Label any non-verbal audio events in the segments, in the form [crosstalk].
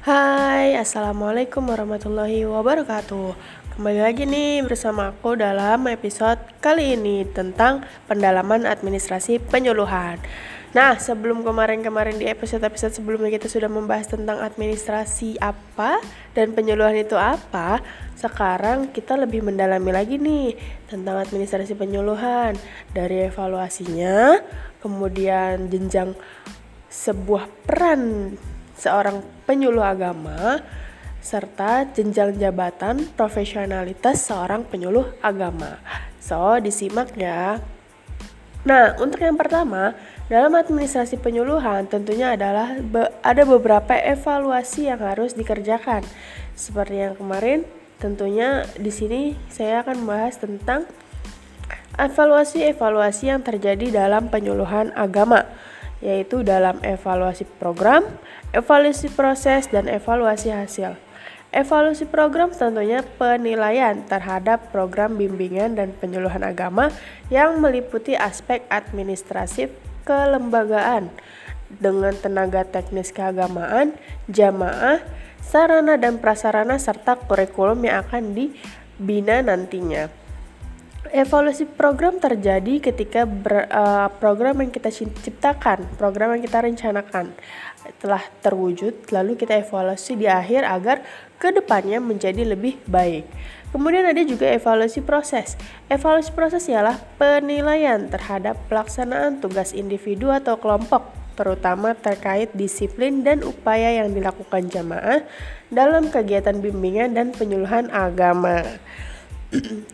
Hai, Assalamualaikum warahmatullahi wabarakatuh. Kembali lagi nih bersama aku dalam episode kali ini tentang pendalaman administrasi penyuluhan. Nah, sebelum kemarin-kemarin di episode-episode sebelumnya kita sudah membahas tentang administrasi apa dan penyuluhan itu apa Sekarang kita lebih mendalami lagi nih tentang administrasi penyuluhan. Dari evaluasinya, kemudian jenjang sebuah peran seorang penyuluh agama serta jenjang jabatan profesionalitas seorang penyuluh agama. So, disimak ya. Nah, untuk yang pertama, dalam administrasi penyuluhan tentunya adalah be ada beberapa evaluasi yang harus dikerjakan. Seperti yang kemarin, tentunya di sini saya akan membahas tentang evaluasi-evaluasi yang terjadi dalam penyuluhan agama yaitu dalam evaluasi program, evaluasi proses, dan evaluasi hasil. Evaluasi program tentunya penilaian terhadap program bimbingan dan penyuluhan agama yang meliputi aspek administratif kelembagaan dengan tenaga teknis keagamaan, jamaah, sarana dan prasarana serta kurikulum yang akan dibina nantinya. Evaluasi program terjadi ketika ber, uh, program yang kita ciptakan, program yang kita rencanakan telah terwujud, lalu kita evaluasi di akhir agar ke depannya menjadi lebih baik. Kemudian ada juga evaluasi proses. Evaluasi proses ialah penilaian terhadap pelaksanaan tugas individu atau kelompok, terutama terkait disiplin dan upaya yang dilakukan jamaah dalam kegiatan bimbingan dan penyuluhan agama.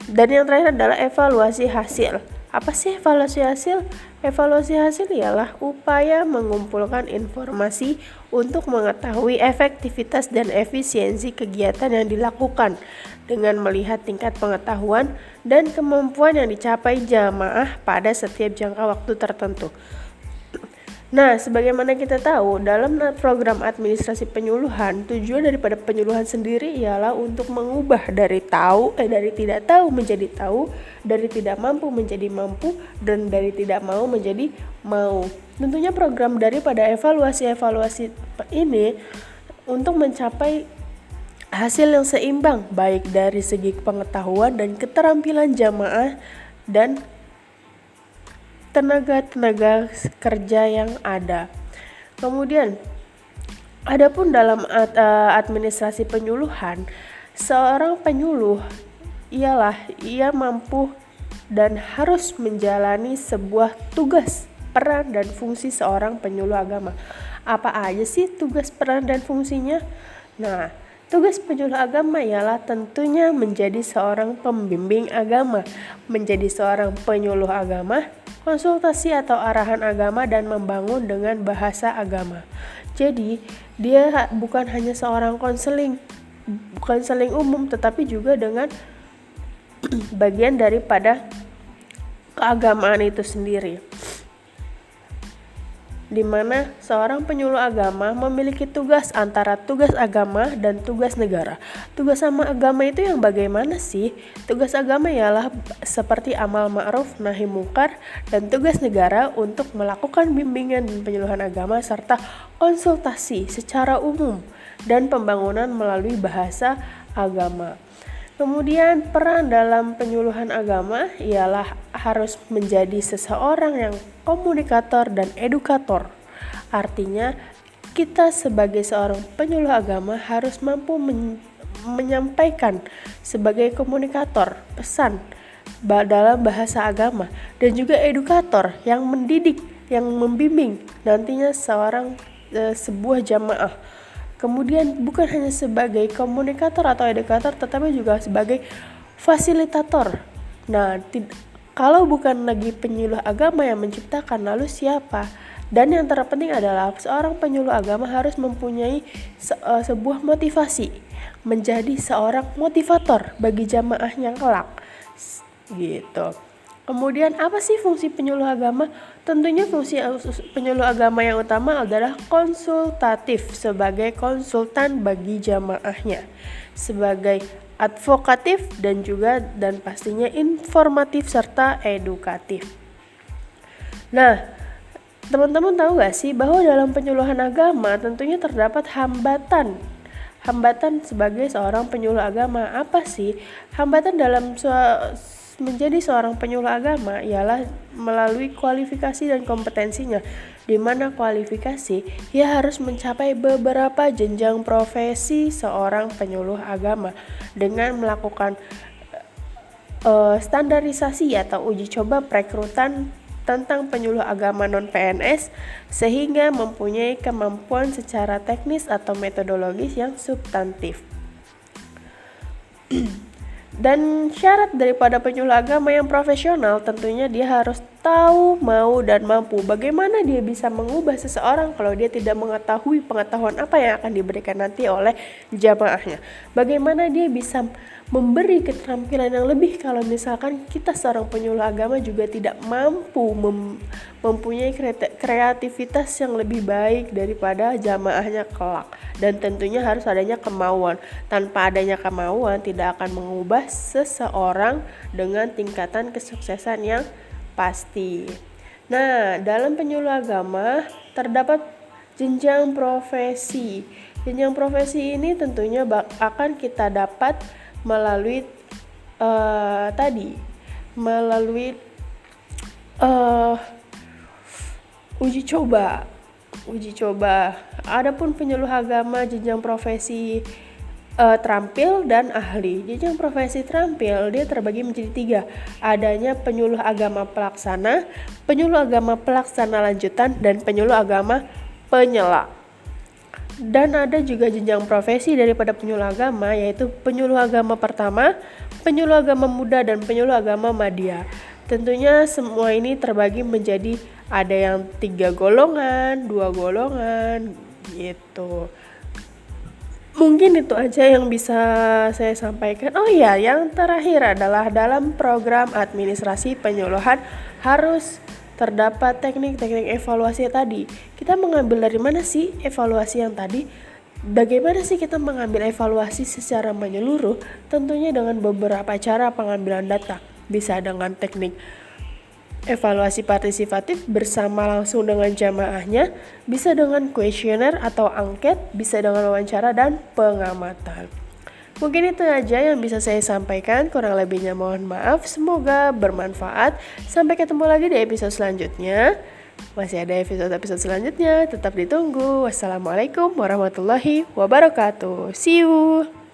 Dan yang terakhir adalah evaluasi hasil. Apa sih evaluasi hasil? Evaluasi hasil ialah upaya mengumpulkan informasi untuk mengetahui efektivitas dan efisiensi kegiatan yang dilakukan dengan melihat tingkat pengetahuan dan kemampuan yang dicapai jamaah pada setiap jangka waktu tertentu. Nah, sebagaimana kita tahu, dalam program administrasi penyuluhan, tujuan daripada penyuluhan sendiri ialah untuk mengubah dari tahu eh dari tidak tahu menjadi tahu, dari tidak mampu menjadi mampu dan dari tidak mau menjadi mau. Tentunya program daripada evaluasi-evaluasi ini untuk mencapai hasil yang seimbang baik dari segi pengetahuan dan keterampilan jamaah dan tenaga-tenaga kerja yang ada. Kemudian, adapun dalam eh, administrasi penyuluhan, seorang penyuluh ialah ia mampu dan harus menjalani sebuah tugas, peran dan fungsi seorang penyuluh agama. Apa aja sih tugas, peran dan fungsinya? Nah, Tugas penyuluh agama ialah tentunya menjadi seorang pembimbing agama, menjadi seorang penyuluh agama, konsultasi atau arahan agama dan membangun dengan bahasa agama. Jadi, dia bukan hanya seorang konseling, konseling umum tetapi juga dengan [clears throat] bagian daripada keagamaan itu sendiri di mana seorang penyuluh agama memiliki tugas antara tugas agama dan tugas negara. Tugas sama agama itu yang bagaimana sih? Tugas agama ialah seperti amal ma'ruf nahi mungkar dan tugas negara untuk melakukan bimbingan dan penyuluhan agama serta konsultasi secara umum dan pembangunan melalui bahasa agama. Kemudian peran dalam penyuluhan agama ialah harus menjadi seseorang yang komunikator dan edukator. Artinya kita sebagai seorang penyuluh agama harus mampu men menyampaikan sebagai komunikator pesan dalam bahasa agama dan juga edukator yang mendidik, yang membimbing nantinya seorang e, sebuah jamaah Kemudian bukan hanya sebagai komunikator atau edukator tetapi juga sebagai fasilitator. Nah, kalau bukan lagi penyuluh agama yang menciptakan lalu siapa? Dan yang terpenting adalah seorang penyuluh agama harus mempunyai se uh, sebuah motivasi menjadi seorang motivator bagi jamaahnya kelak. Gitu. Kemudian apa sih fungsi penyuluh agama? Tentunya fungsi penyuluh agama yang utama adalah konsultatif sebagai konsultan bagi jamaahnya, sebagai advokatif dan juga dan pastinya informatif serta edukatif. Nah, teman-teman tahu gak sih bahwa dalam penyuluhan agama tentunya terdapat hambatan hambatan sebagai seorang penyuluh agama. Apa sih hambatan dalam menjadi seorang penyuluh agama ialah melalui kualifikasi dan kompetensinya di mana kualifikasi ia harus mencapai beberapa jenjang profesi seorang penyuluh agama dengan melakukan uh, standarisasi atau uji coba perekrutan tentang penyuluh agama non-PNS sehingga mempunyai kemampuan secara teknis atau metodologis yang substantif. [clears throat] Dan syarat daripada penyuluh agama yang profesional tentunya dia harus tahu, mau, dan mampu. Bagaimana dia bisa mengubah seseorang kalau dia tidak mengetahui pengetahuan apa yang akan diberikan nanti oleh jamaahnya. Bagaimana dia bisa memberi keterampilan yang lebih kalau misalkan kita seorang penyuluh agama juga tidak mampu mem mempunyai kreativitas yang lebih baik daripada jamaahnya kelak. Dan tentunya harus adanya kemauan. Tanpa adanya kemauan tidak akan mengubah seseorang dengan tingkatan kesuksesan yang pasti. Nah dalam penyuluh agama terdapat jenjang profesi. Jenjang profesi ini tentunya akan kita dapat melalui uh, tadi melalui uh, uji coba. Uji coba. Adapun penyuluh agama jenjang profesi uh, terampil dan ahli. Jenjang profesi terampil dia terbagi menjadi tiga. Adanya penyuluh agama pelaksana penyuluh agama pelaksana lanjutan dan penyuluh agama penyela dan ada juga jenjang profesi daripada penyuluh agama yaitu penyuluh agama pertama, penyuluh agama muda dan penyuluh agama madya. Tentunya semua ini terbagi menjadi ada yang tiga golongan, dua golongan gitu. Mungkin itu aja yang bisa saya sampaikan. Oh ya, yang terakhir adalah dalam program administrasi penyuluhan harus terdapat teknik-teknik evaluasi tadi. Kita mengambil dari mana sih evaluasi yang tadi? Bagaimana sih kita mengambil evaluasi secara menyeluruh? Tentunya dengan beberapa cara pengambilan data. Bisa dengan teknik evaluasi partisipatif bersama langsung dengan jamaahnya, bisa dengan kuesioner atau angket, bisa dengan wawancara dan pengamatan. Mungkin itu aja yang bisa saya sampaikan, kurang lebihnya mohon maaf. Semoga bermanfaat. Sampai ketemu lagi di episode selanjutnya. Masih ada episode-episode selanjutnya, tetap ditunggu. Wassalamualaikum warahmatullahi wabarakatuh. See you.